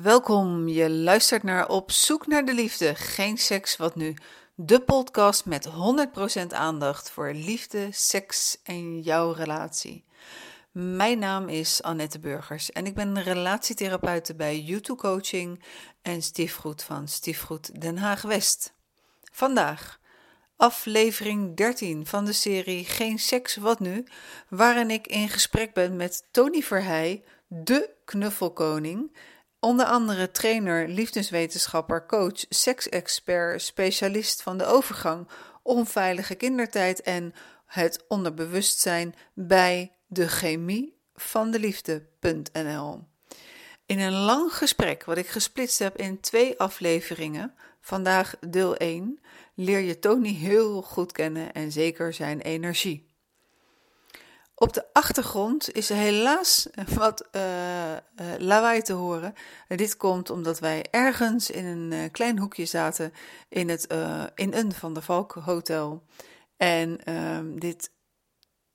Welkom, je luistert naar Op zoek naar de liefde, geen seks, wat nu? De podcast met 100% aandacht voor liefde, seks en jouw relatie. Mijn naam is Annette Burgers en ik ben relatietherapeute bij YouTube Coaching en stiefgoed van Stiefgoed Den Haag West. Vandaag aflevering 13 van de serie Geen seks, wat nu? Waarin ik in gesprek ben met Tony Verheij, de knuffelkoning Onder andere trainer, liefdeswetenschapper, coach, seksexpert, specialist van de overgang, onveilige kindertijd en het onderbewustzijn bij de chemie van de liefde.nl. In een lang gesprek, wat ik gesplitst heb in twee afleveringen, vandaag deel 1, leer je Tony heel goed kennen en zeker zijn energie. Op de achtergrond is helaas wat uh, uh, lawaai te horen. dit komt omdat wij ergens in een uh, klein hoekje zaten in, het, in een van de Valk Hotel. En ehm, dit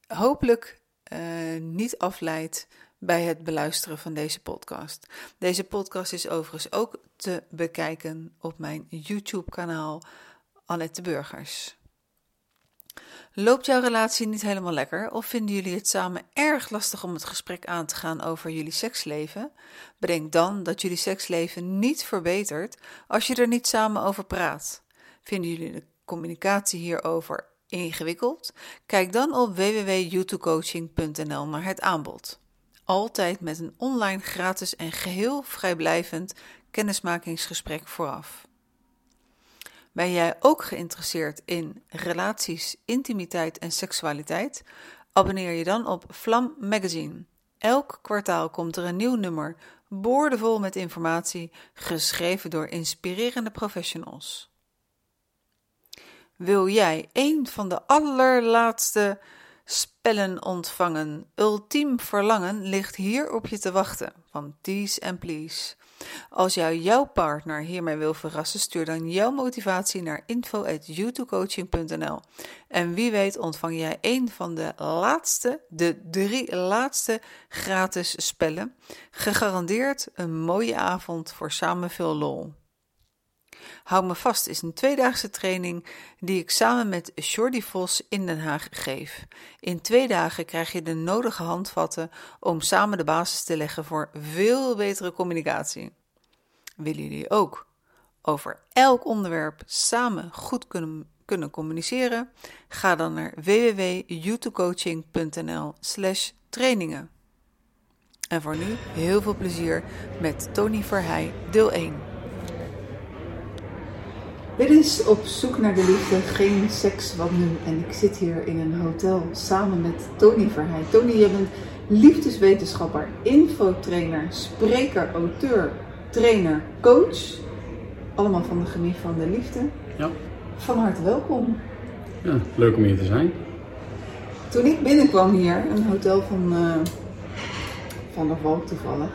hopelijk niet afleidt bij het beluisteren van deze podcast. Deze podcast is overigens ook te bekijken op mijn YouTube-kanaal Annette Burgers. Loopt jouw relatie niet helemaal lekker of vinden jullie het samen erg lastig om het gesprek aan te gaan over jullie seksleven? Bedenk dan dat jullie seksleven niet verbetert als je er niet samen over praat. Vinden jullie de communicatie hierover ingewikkeld? Kijk dan op www.youtubecoaching.nl naar het aanbod. Altijd met een online gratis en geheel vrijblijvend kennismakingsgesprek vooraf. Ben jij ook geïnteresseerd in relaties, intimiteit en seksualiteit? Abonneer je dan op Vlam Magazine. Elk kwartaal komt er een nieuw nummer, boordevol met informatie, geschreven door inspirerende professionals. Wil jij een van de allerlaatste spellen ontvangen? Ultiem verlangen ligt hier op je te wachten van Tease and Please. Als jou jouw partner hiermee wil verrassen, stuur dan jouw motivatie naar info.youtubecoaching.nl. En wie weet ontvang jij een van de laatste, de drie laatste gratis spellen. Gegarandeerd een mooie avond voor samen veel lol. Hou me vast is een tweedaagse training die ik samen met Jordi Vos in Den Haag geef. In twee dagen krijg je de nodige handvatten om samen de basis te leggen voor veel betere communicatie. Willen jullie ook over elk onderwerp samen goed kunnen, kunnen communiceren? Ga dan naar www.youtubecoaching.nl slash trainingen. En voor nu heel veel plezier met Tony Verheij, deel 1. Dit is op zoek naar de liefde, geen seks, wat nu. En ik zit hier in een hotel samen met Tony Verheij. Tony, je bent liefdeswetenschapper, infotrainer, spreker, auteur, trainer, coach. Allemaal van de chemie van de liefde. Ja. Van harte welkom. Ja, leuk om hier te zijn. Toen ik binnenkwam hier, een hotel van, uh, van de Valk toevallig.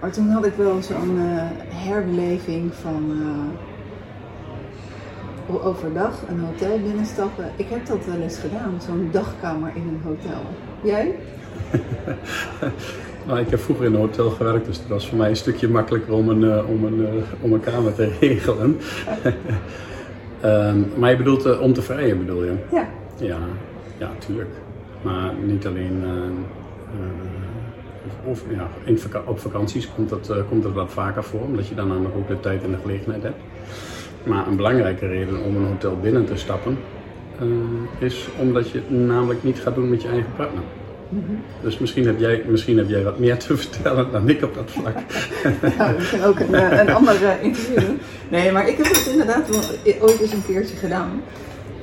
Maar toen had ik wel zo'n uh, herbeleving van... Uh, overdag een hotel binnenstappen. Ik heb dat wel eens gedaan, zo'n dagkamer in een hotel. Jij? nou, ik heb vroeger in een hotel gewerkt, dus het was voor mij een stukje makkelijker om een, uh, om een, uh, om een kamer te regelen. um, maar je bedoelt uh, om te vrijen, bedoel je? Ja. Ja, ja, tuurlijk. Maar niet alleen. of, ja, in op vakanties komt dat, komt dat wat vaker voor, omdat je dan ook de tijd en de gelegenheid hebt. Maar een belangrijke reden om een hotel binnen te stappen uh, is omdat je het namelijk niet gaat doen met je eigen partner. Mm -hmm. Dus misschien heb, jij, misschien heb jij wat meer te vertellen dan ik op dat vlak. we kunnen ook een, eh, een ander uh, interview. Nee, maar ik heb het inderdaad ooit eens een keertje gedaan.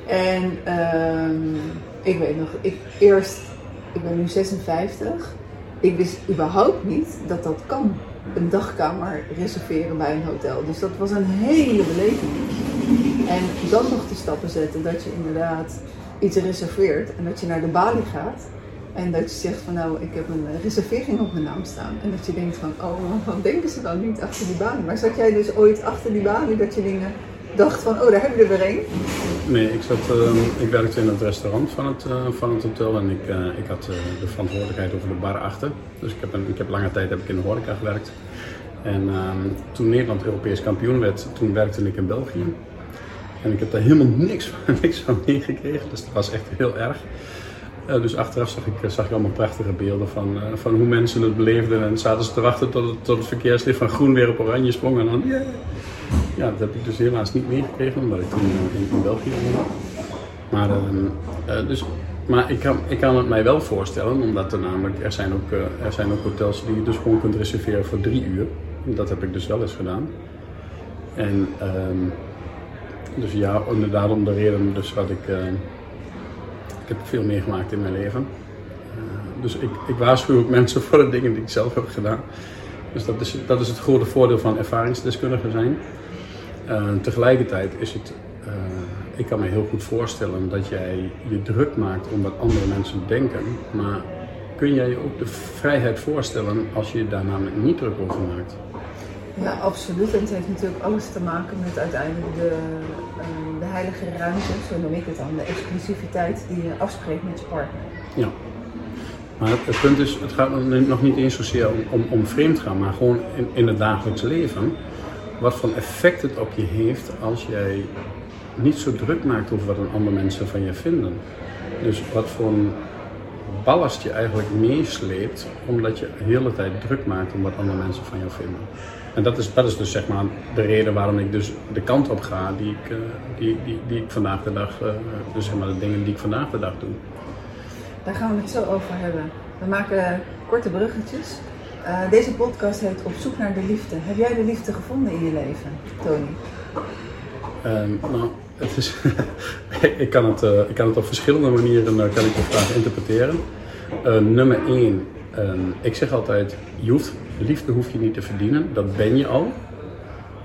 En uh, ik weet nog, ik eerst, ik ben nu 56. Ik wist überhaupt niet dat dat kan een dagkamer reserveren bij een hotel. Dus dat was een hele beleving. En dan nog de stappen zetten dat je inderdaad iets reserveert en dat je naar de balie gaat. En dat je zegt van nou, ik heb een reservering op mijn naam staan. En dat je denkt van, oh, wat denken ze dan niet achter die balie? Maar zat jij dus ooit achter die balie dat je dingen dacht van, oh, daar hebben we er weer een? Nee, ik, zat, uh, ik werkte in het restaurant van het, uh, van het hotel en ik, uh, ik had de verantwoordelijkheid over de bar achter. Dus ik heb, een, ik heb lange tijd heb ik in de horeca gewerkt. En ehm, toen Nederland Europees kampioen werd, toen werkte ik in België. En ik heb daar helemaal niks, niks van meegekregen, dus dat was echt heel erg. Dus achteraf zag ik, zag ik allemaal prachtige beelden van, van hoe mensen het beleefden. En zaten ze te wachten tot het, tot het verkeerslicht van groen weer op oranje sprong. En dan, yeah. Ja, dat heb ik dus helaas niet meegekregen, omdat ik toen in, in België woonde. Maar, uh, dus, maar ik, kan, ik kan het mij wel voorstellen, omdat er namelijk, er zijn ook, er zijn ook hotels die je dus gewoon kunt reserveren voor drie uur. Dat heb ik dus wel eens gedaan. En um, dus ja, inderdaad om de reden dus wat ik... Ik heb veel meegemaakt in mijn leven. Dus ik, ik waarschuw ook mensen voor de dingen die ik zelf heb gedaan. Dus dat is, dat is het grote voordeel van ervaringsdeskundige zijn. Uh, tegelijkertijd is het... ik kan me heel goed voorstellen dat jij je druk maakt om wat andere mensen denken. Maar kun jij je ook de vrijheid voorstellen als je je daar namelijk niet druk over maakt? Ja, absoluut. En het heeft natuurlijk alles te maken met uiteindelijk de, uh, de heilige ruimte, zo noem ik het dan, de exclusiviteit die je afspreekt met je partner. Ja. Maar het, punt is, het gaat nog niet eens zozeer om, om, vreemd gaan, maar gewoon in, het dagelijks leven. Wat voor effect het op je heeft als jij niet zo druk maakt over wat andere mensen van je vinden. Dus wat voor ballast je eigenlijk meesleept, omdat je de hele tijd druk maakt om wat andere mensen van jou vinden. En dat is, dat dus zeg maar de reden waarom ik dus de kant op ga die ik, uh, die, die, die ik vandaag de dag, uh, dus zeg maar de dingen die ik vandaag de dag doe. Daar gaan we het zo over hebben. We maken korte bruggetjes. Uh, deze podcast heet Op zoek naar de liefde. Heb jij de liefde gevonden in je leven, Tony? Ehm, nou, het is, ik, kan het, ik kan het op verschillende manieren kan ik de vraag interpreteren. nummer 1, ehm, ik zeg altijd, je hoeft liefde hoef je niet te verdienen, dat ben je al.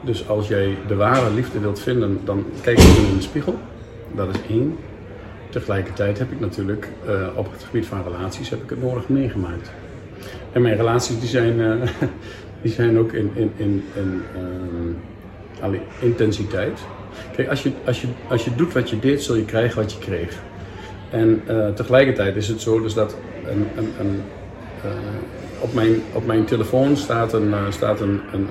Dus als jij de ware liefde wilt vinden, dan kijk je in de spiegel. Dat is één. Tegelijkertijd heb ik natuurlijk uh, op het gebied van relaties heb ik het nodig meegemaakt. En mijn relaties die zijn, uh, die zijn ook in, in, in, in uh, intensiteit. Kijk, als je, als, je, als je doet wat je deed, zul je krijgen wat je kreeg. En tegelijkertijd is het zo dus dat een, een, een op mijn, op mijn telefoon staat een, staat een, een,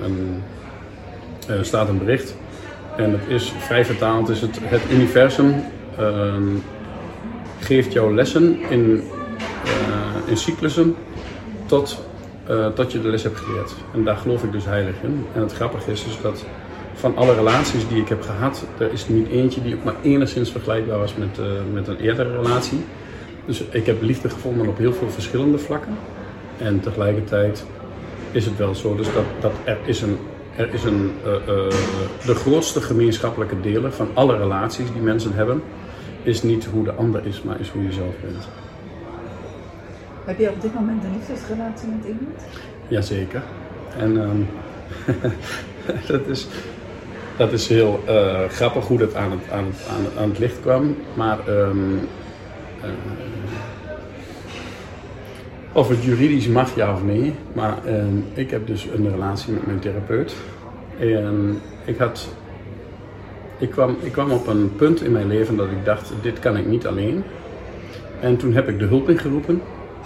een staat een bericht. En het is vrij vertaald, is het, het universum uh, geeft jou lessen in, eh, in cyclussen tot, tot je de les hebt geleerd. En daar geloof ik dus heilig in. En het grappige is dus dat van alle relaties die ik heb gehad, er is niet eentje die ook maar enigszins vergelijkbaar was met, met een eerdere relatie. Dus ik heb liefde gevonden op heel veel verschillende vlakken. En tegelijkertijd is het wel zo dus dat, dat er is een, er is een uh, uh, de grootste gemeenschappelijke delen van alle relaties die mensen hebben, is niet hoe de ander is, maar is hoe je zelf bent. Heb je op dit moment een liefdesrelatie met iemand? Jazeker. En um, dat, is, dat is heel uh, grappig hoe dat aan het, aan het, aan het, aan het licht kwam. Maar um, of het juridisch mag, ja of nee. Maar uh, ik heb dus een relatie met mijn therapeut. En ik, had, ik, kwam, ik kwam op een punt in mijn leven dat ik dacht, dit kan ik niet alleen. En toen heb ik de hulp ingeroepen.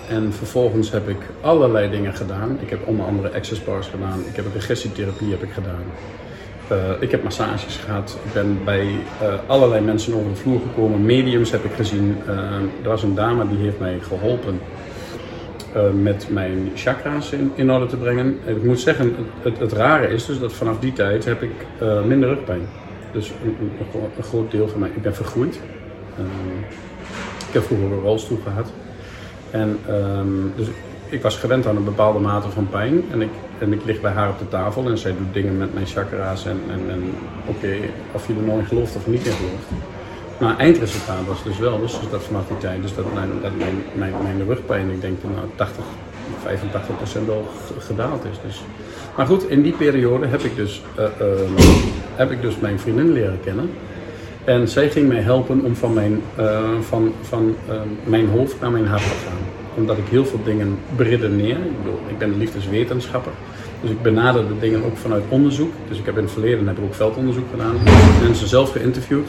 En vervolgens heb ik allerlei dingen gedaan. Ik heb onder andere access bars gedaan. Ik heb regressietherapie heb ik gedaan. Uh, ik heb massages gehad. Ik ben bij uh, allerlei mensen over de vloer gekomen. Mediums heb ik gezien. Uh, er was een dame die heeft mij geholpen met mijn chakra's in, orde te brengen. En ik moet zeggen, het, het, rare is dus dat vanaf die tijd heb ik minder rugpijn. Dus een, een, een, groot deel van mij, ik ben vergroeid. Uh, ik heb vroeger een rolstoel gehad. En um, dus ik was gewend aan een bepaalde mate van pijn. En ik, en ik lig bij haar op de tafel en zij doet dingen met mijn chakra's. En, en, en oké, of je er nou in gelooft of niet in gelooft. Maar eindresultaat was dus wel, dus dat vanaf die tijd, dus dat mijn, mijn, mijn, mijn rugpijn, ik denk nou 80, 85 procent wel gedaald is. Dus. Maar goed, in die periode heb ik, dus, uh, uh, heb ik dus mijn vriendin leren kennen. En zij ging mij helpen om van mijn, uh, van, van mijn hoofd naar mijn hart te gaan. Omdat ik heel veel dingen beredeneer. Ik bedoel, ik ben liefdeswetenschapper. Dus ik benader de dingen ook vanuit onderzoek. Dus ik heb in het verleden heb ik ook veldonderzoek gedaan. Mensen zelf geïnterviewd.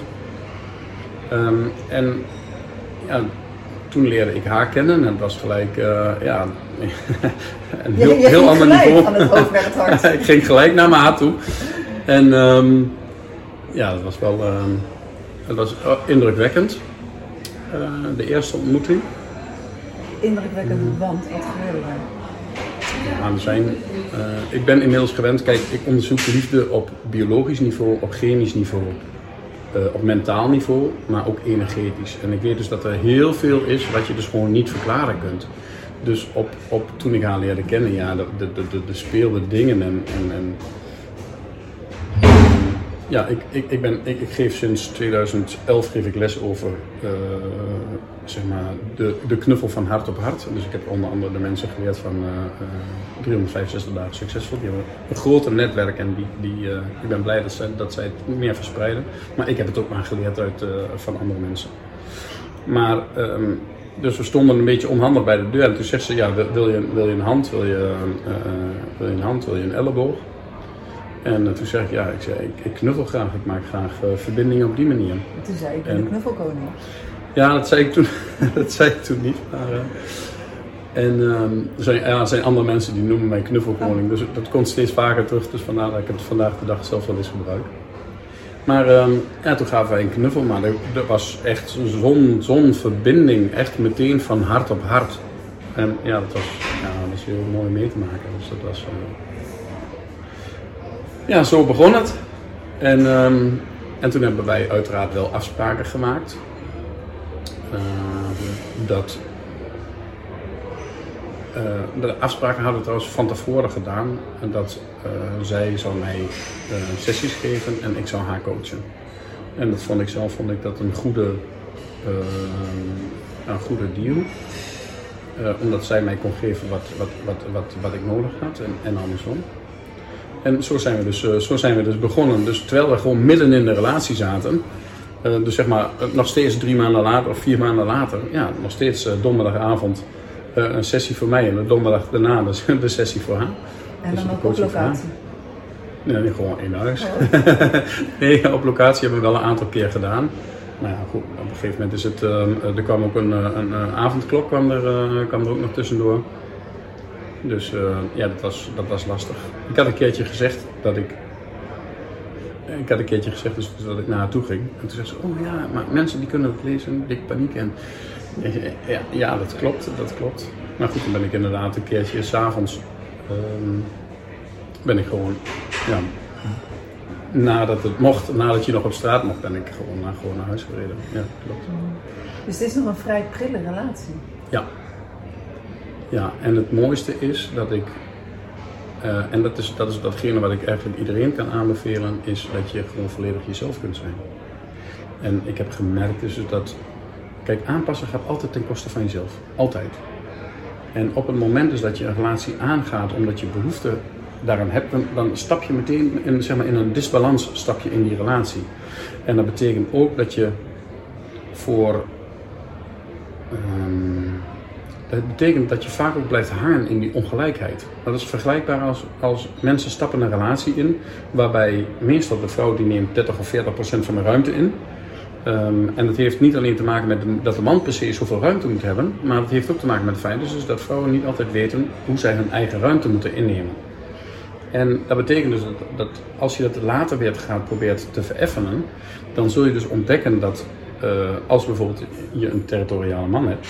Um, en ja, toen leerde ik haar kennen en het was gelijk uh, ja, een heel, je, je heel ander niveau. Van het hoofd naar het hart. ik ging gelijk naar mijn hart toe. En um, ja, dat was wel uh, het was indrukwekkend. Uh, de eerste ontmoeting. Indrukwekkend, want wat gebeurde er? Ja, zijn, uh, ik ben inmiddels gewend, kijk, ik onderzoek liefde op biologisch niveau, op chemisch niveau, uh, op mentaal niveau, maar ook energetisch. En ik weet dus dat er heel veel is wat je dus gewoon niet verklaren kunt. Dus op, op, toen ik haar leerde kennen, ja, de, de, de, de speelde dingen en, en, en ja, ik, ik, ik, ben, ik, ik, geef sinds 2011 geef ik les over uh, zeg maar de, de knuffel van hart op hart. Dus ik heb onder andere de mensen geleerd van uh, uh, 365 dagen succesvol. Die hebben een groter netwerk en die, die, uh, ik ben blij dat zij, dat zij het meer verspreiden. Maar ik heb het ook maar geleerd uit, van andere mensen. Maar, um, dus we stonden een beetje onhandig bij de deur. En toen zegt ze, ja, wil, wil, je, wil je een hand, wil je, wil je een hand, wil je een elleboog? En toen zei ik, ja, ik, zei, ik, ik knuffel graag, ik maak graag verbindingen op die manier. En toen zei ik, ben de knuffelkoning. Ja, dat zei ik toen, dat zei ik toen niet. Maar, uh, en um, er, zijn, ja, er zijn andere mensen die noemen mij knuffelkoning, dus dat komt steeds vaker terug. Dus vandaar dat ik het vandaag de dag zelf wel eens gebruik. Maar um, ja, toen gaven wij een knuffel, maar dat was echt zo'n zo'n verbinding, echt meteen van hart op hart. En ja, dat was, ja, dat was heel mooi mee te maken. Dus dat was... Uh, ja, zo begon het. En, um, en toen hebben wij uiteraard wel afspraken gemaakt. Uh, dat, uh, de afspraken hadden we trouwens van tevoren gedaan. Dat uh, zij zou mij sessies geven en ik zou haar coachen. En dat vond ik zelf vond ik dat een goede, een goede deal. omdat zij mij kon geven wat, wat, wat, wat, wat ik nodig had en, en andersom. En zo zijn we dus, eh, zo zijn we dus begonnen. Dus terwijl we gewoon midden in de relatie zaten, uh, dus zeg maar eh, nog steeds drie maanden later of vier maanden later, ja, nog steeds uh, donderdagavond een sessie voor mij en de donderdag daarna dus de sessie voor haar. En dus dan ook op locatie? Nee, nee, gewoon in huis. Oh. nee, op locatie hebben we wel een aantal keer gedaan. Nou ja, goed, op een gegeven moment is het, er kwam ook een, een, een avondklok kwam er, kwam er ook nog tussendoor. Dus uh, ja, dat was, dat was lastig. Ik had een keertje gezegd dat ik. Ik had een keertje gezegd dus dat ik naar haar toe ging. En toen zei ze: Oh ja, maar mensen die kunnen het lezen, dik paniek. En ja, ja, dat klopt, dat klopt. Maar goed, dan ben ik inderdaad een keertje s'avonds. Um, ben ik gewoon. Ja, nadat het mocht, nadat je nog op straat mocht, ben ik gewoon naar, gewoon naar huis gereden. Ja, klopt. Dus het is nog een vrij prille relatie? Ja, ja, en het mooiste is dat ik, uh, en dat is, dat is datgene wat ik eigenlijk iedereen kan aanbevelen, is dat je gewoon volledig jezelf kunt zijn. En ik heb gemerkt dus dat, kijk, aanpassen gaat altijd ten koste van jezelf. Altijd. En op het moment dus dat je een relatie aangaat omdat je behoefte daaraan hebt, dan, stap je meteen in, zeg maar, in een disbalans stap je in die relatie. En dat betekent ook dat je voor um, dat betekent dat je vaak ook blijft hangen in die ongelijkheid. Dat is vergelijkbaar als, als mensen stappen een relatie in, waarbij meestal de vrouw die neemt 30 of 40 procent van de ruimte in. Um, en dat heeft niet alleen te maken met dat de man se zoveel ruimte moet hebben, maar het heeft ook te maken met het feit dus dat vrouwen niet altijd weten hoe zij hun eigen ruimte moeten innemen. En dat betekent dus dat, dat als je dat later weer gaat proberen te vereffenen, dan zul je dus ontdekken dat uh, als bijvoorbeeld je een territoriale man hebt,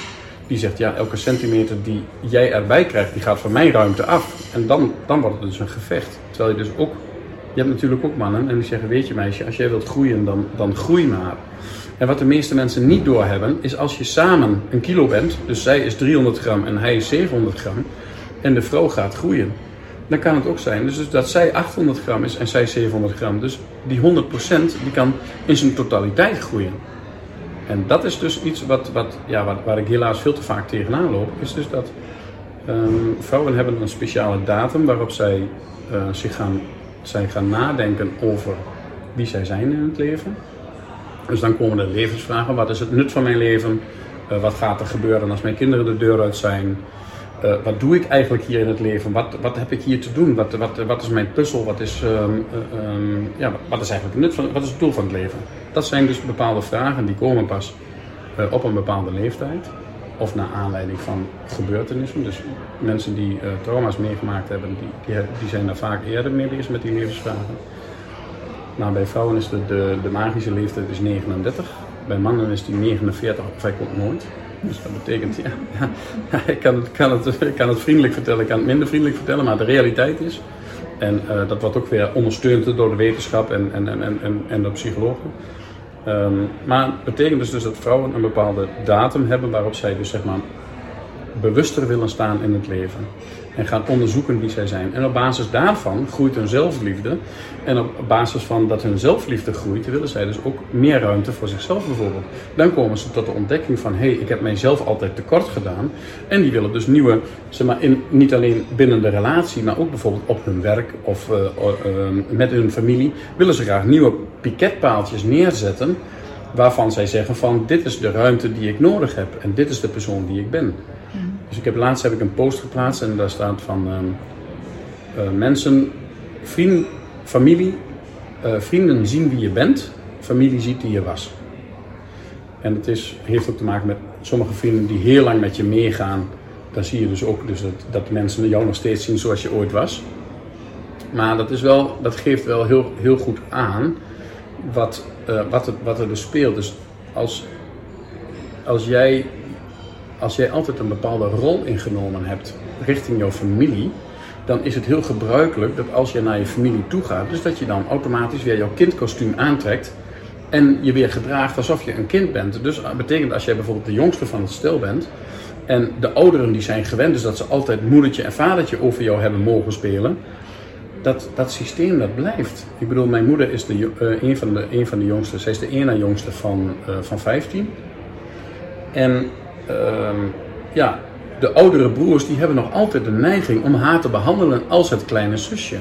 die zegt, ja, elke centimeter die jij erbij krijgt, die gaat van mijn ruimte af. En dan, dan wordt het dus een gevecht. Terwijl je dus ook, je hebt natuurlijk ook mannen en die zeggen, weet je meisje, als jij wilt groeien, dan, dan groei maar. En wat de meeste mensen niet doorhebben, is als je samen een kilo bent, dus zij is 300 gram en hij is 700 gram, en de vrouw gaat groeien, dan kan het ook zijn dus dat zij 800 gram is en zij 700 gram. Dus die 100% die kan in zijn totaliteit groeien. En dat is dus iets wat, wat, ja, waar, ik helaas veel te vaak tegenaan loop. Is dus dat um, vrouwen hebben een speciale datum waarop zij uh, zich gaan, zij gaan nadenken over wie zij zijn in het leven. Dus dan komen er levensvragen. Wat is het nut van mijn leven? Uh, wat gaat er gebeuren als mijn kinderen de deur uit zijn? Uh, wat doe ik eigenlijk hier in het leven? Wat, wat heb ik hier te doen? Wat, wat, wat is mijn puzzel? Wat is, um, um, ja, wat is eigenlijk het nut van, wat is het doel van het leven? Dat zijn dus bepaalde vragen die komen pas uh, op een bepaalde leeftijd. of naar aanleiding van gebeurtenissen. Dus mensen die uh, trauma's meegemaakt hebben, die, die, zijn daar vaak eerder mee bezig met die levensvragen. Nou, bij vrouwen is de, de, de magische leeftijd is 39, bij mannen is die 49 of hij komt nooit. Dus dat betekent, ja, ik, kan het, kan, het, kan het vriendelijk vertellen, ik kan het minder vriendelijk vertellen, maar de realiteit is, en uh, dat wordt ook weer ondersteund door de wetenschap en, en, en, en, en de psychologen. Um, maar het betekent dus, dus dat vrouwen een bepaalde datum hebben waarop zij dus zeg maar bewuster willen staan in het leven en gaan onderzoeken wie zij zijn. En op basis daarvan groeit hun zelfliefde. En op basis van dat hun zelfliefde groeit, willen zij dus ook meer ruimte voor zichzelf bijvoorbeeld. Dan komen ze tot de ontdekking van, hé, hey, ik heb mijzelf altijd tekort gedaan. En die willen dus nieuwe, zeg maar, in, niet alleen binnen de relatie, maar ook bijvoorbeeld op hun werk of uh, uh, met hun familie, willen ze graag nieuwe piketpaaltjes neerzetten. Waarvan zij zeggen van, dit is de ruimte die ik nodig heb en dit is de persoon die ik ben. Dus ik heb laatst heb ik een post geplaatst en daar staat van uh, mensen, vrienden, familie, uh, vrienden zien wie je bent, familie ziet wie je was. En het is, heeft ook te maken met sommige vrienden die heel lang met je meegaan. Dan zie je dus ook dus dat, dat mensen jou nog steeds zien zoals je ooit was. Maar dat, is wel, dat geeft wel heel, heel goed aan wat, uh, wat, wat er dus speelt. Dus als, als jij als jij altijd een bepaalde rol ingenomen hebt richting jouw familie, dan is het heel gebruikelijk dat als je naar je familie toe gaat, dus dat je dan automatisch weer jouw kindkostuum aantrekt en je weer gedraagt alsof je een kind bent. Dus dat betekent als jij bijvoorbeeld de jongste van het stel bent en de ouderen die zijn gewend, dus dat ze altijd moedertje en vadertje over jou hebben mogen spelen, dat, dat systeem dat blijft. Ik bedoel, mijn moeder is de, uh, een, van de, een van de jongste, zij is de ene jongste van, uh, van 15. En Ehm, ja, de oudere broers die hebben nog altijd de neiging om haar te behandelen als het kleine zusje.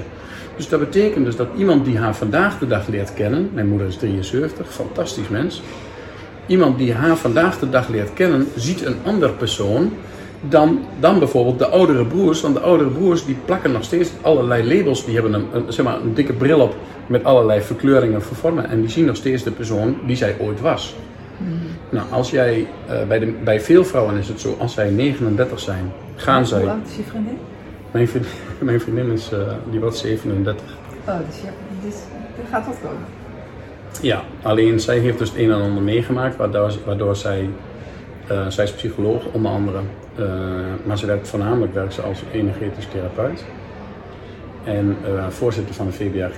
Dus dat betekent dus dat iemand die haar vandaag de dag leert kennen, mijn moeder is 73, fantastisch mens. Iemand die haar vandaag de dag leert kennen, ziet een ander persoon dan, dan bijvoorbeeld de oudere broers. Want de oudere broers die plakken nog steeds allerlei labels. Die hebben een, zeg maar, een dikke bril op met allerlei verkleuringen vervormen. En die zien nog steeds de persoon die zij ooit was. Nou, als jij, uh, bij, de, bij veel vrouwen is het zo, als zij 39 zijn, gaan zij... Hoe oud is je vriendin? Mijn vriendin, mijn vriendin is, uh, die wordt 37. Oh, dus ja, dus, dat gaat wat komen. Ja, alleen zij heeft dus het een en ander meegemaakt, waardoor, waardoor zij, uh, zij is psycholoog onder andere, maar ze werkt voornamelijk werkt ze als energetisch therapeut en voorzitter van de VBAG.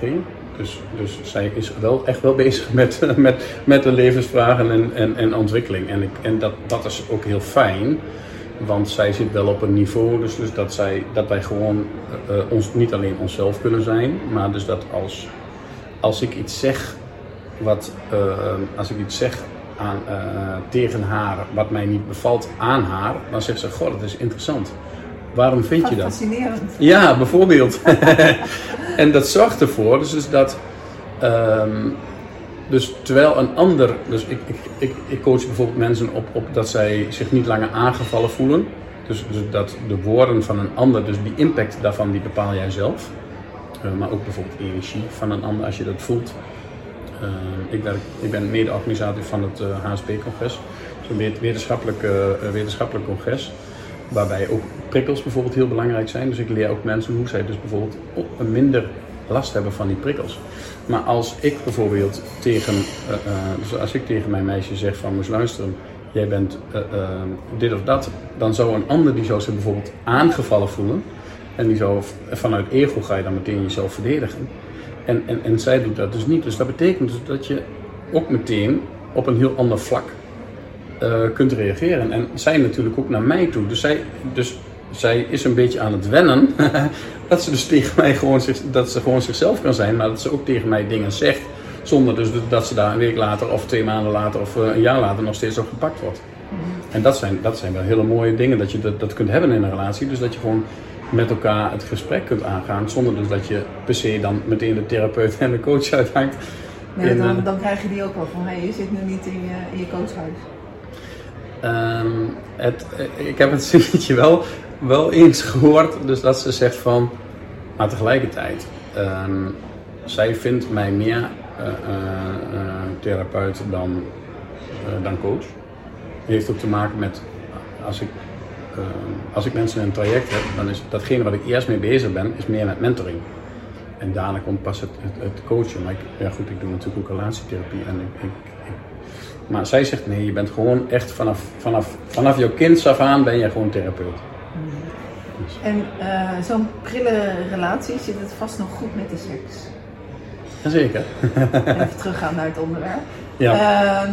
Dus, dus zij is wel echt wel bezig met, met, met de levensvragen en, en, en ontwikkeling. En, ik, en dat, dat is ook heel fijn, want zij zit wel op een niveau dus, dus dat, zij, dat wij gewoon uh, ons, niet alleen onszelf kunnen zijn, maar dus dat als, als ik iets zeg, wat, uh, als ik iets zeg aan, uh, tegen haar wat mij niet bevalt aan haar, dan zegt ze: Goh, dat is interessant. Waarom vind je dat? Fascinerend. Ja, bijvoorbeeld. en dat zorgt ervoor, dus, dus dat. Um, dus terwijl een ander, dus ik, ik, ik, ik, coach bijvoorbeeld mensen op, op dat zij zich niet langer aangevallen voelen. Dus, dus dat de woorden van een ander, dus die impact daarvan, die bepaal jij zelf. Uh, maar ook bijvoorbeeld energie van een ander als je dat voelt. Uh, ik, werk, ik ben mede-organisator van het uh, HSP-congres. Zo'n wetenschappelijk, wetenschappelijk congres. Waarbij ook prikkels bijvoorbeeld heel belangrijk zijn. Dus ik leer ook mensen hoe zij dus bijvoorbeeld minder last hebben van die prikkels. Maar als ik bijvoorbeeld tegen, uh, uh, dus als ik tegen mijn meisje zeg van moest luisteren, jij bent uh, dit of dat, dan zou een ander die zou zich bijvoorbeeld aangevallen voelen. En die zou vanuit ego ga je dan meteen jezelf verdedigen. En, en, en zij doet dat dus niet. Dus dat betekent dus dat je ook meteen op een heel ander vlak uh, kunt reageren. En zij natuurlijk ook naar mij toe. Dus zij, dus zij is een beetje aan het wennen. dat ze dus tegen mij gewoon, zich, dat ze gewoon zichzelf kan zijn. Maar dat ze ook tegen mij dingen zegt. Zonder dus dat ze daar een week later of twee maanden later of een jaar later nog steeds op gepakt wordt. -hmm. En dat zijn, dat zijn wel hele mooie dingen dat je dat, dat kunt hebben in een relatie. Dus dat je gewoon met elkaar het gesprek kunt aangaan. Zonder dus dat je per se dan meteen de therapeut en de coach uithangt. Ja, dan, dan krijg je die ook wel van, hé, hey, je zit nu niet in je, in je coachhuis. Um, het, ik heb het zinnetje wel, wel eens gehoord, dus dat ze zegt van, maar tegelijkertijd, um, zij vindt mij meer uh, uh, therapeut dan, dan coach. heeft ook te maken met als ik, eh, als ik mensen in een traject heb, dan is datgene wat ik eerst mee bezig ben, is meer met mentoring. En daarna komt pas het, het, het coachen. Maar ik, ja goed, ik doe natuurlijk ook relatietherapie. En ik, ik, maar zij zegt nee, je bent gewoon echt vanaf, vanaf, vanaf jouw kind af aan ben je gewoon therapeut. En uh, zo'n prille relatie zit het vast nog goed met de seks? Jazeker. Even teruggaan naar het onderwerp. Ja. Uh,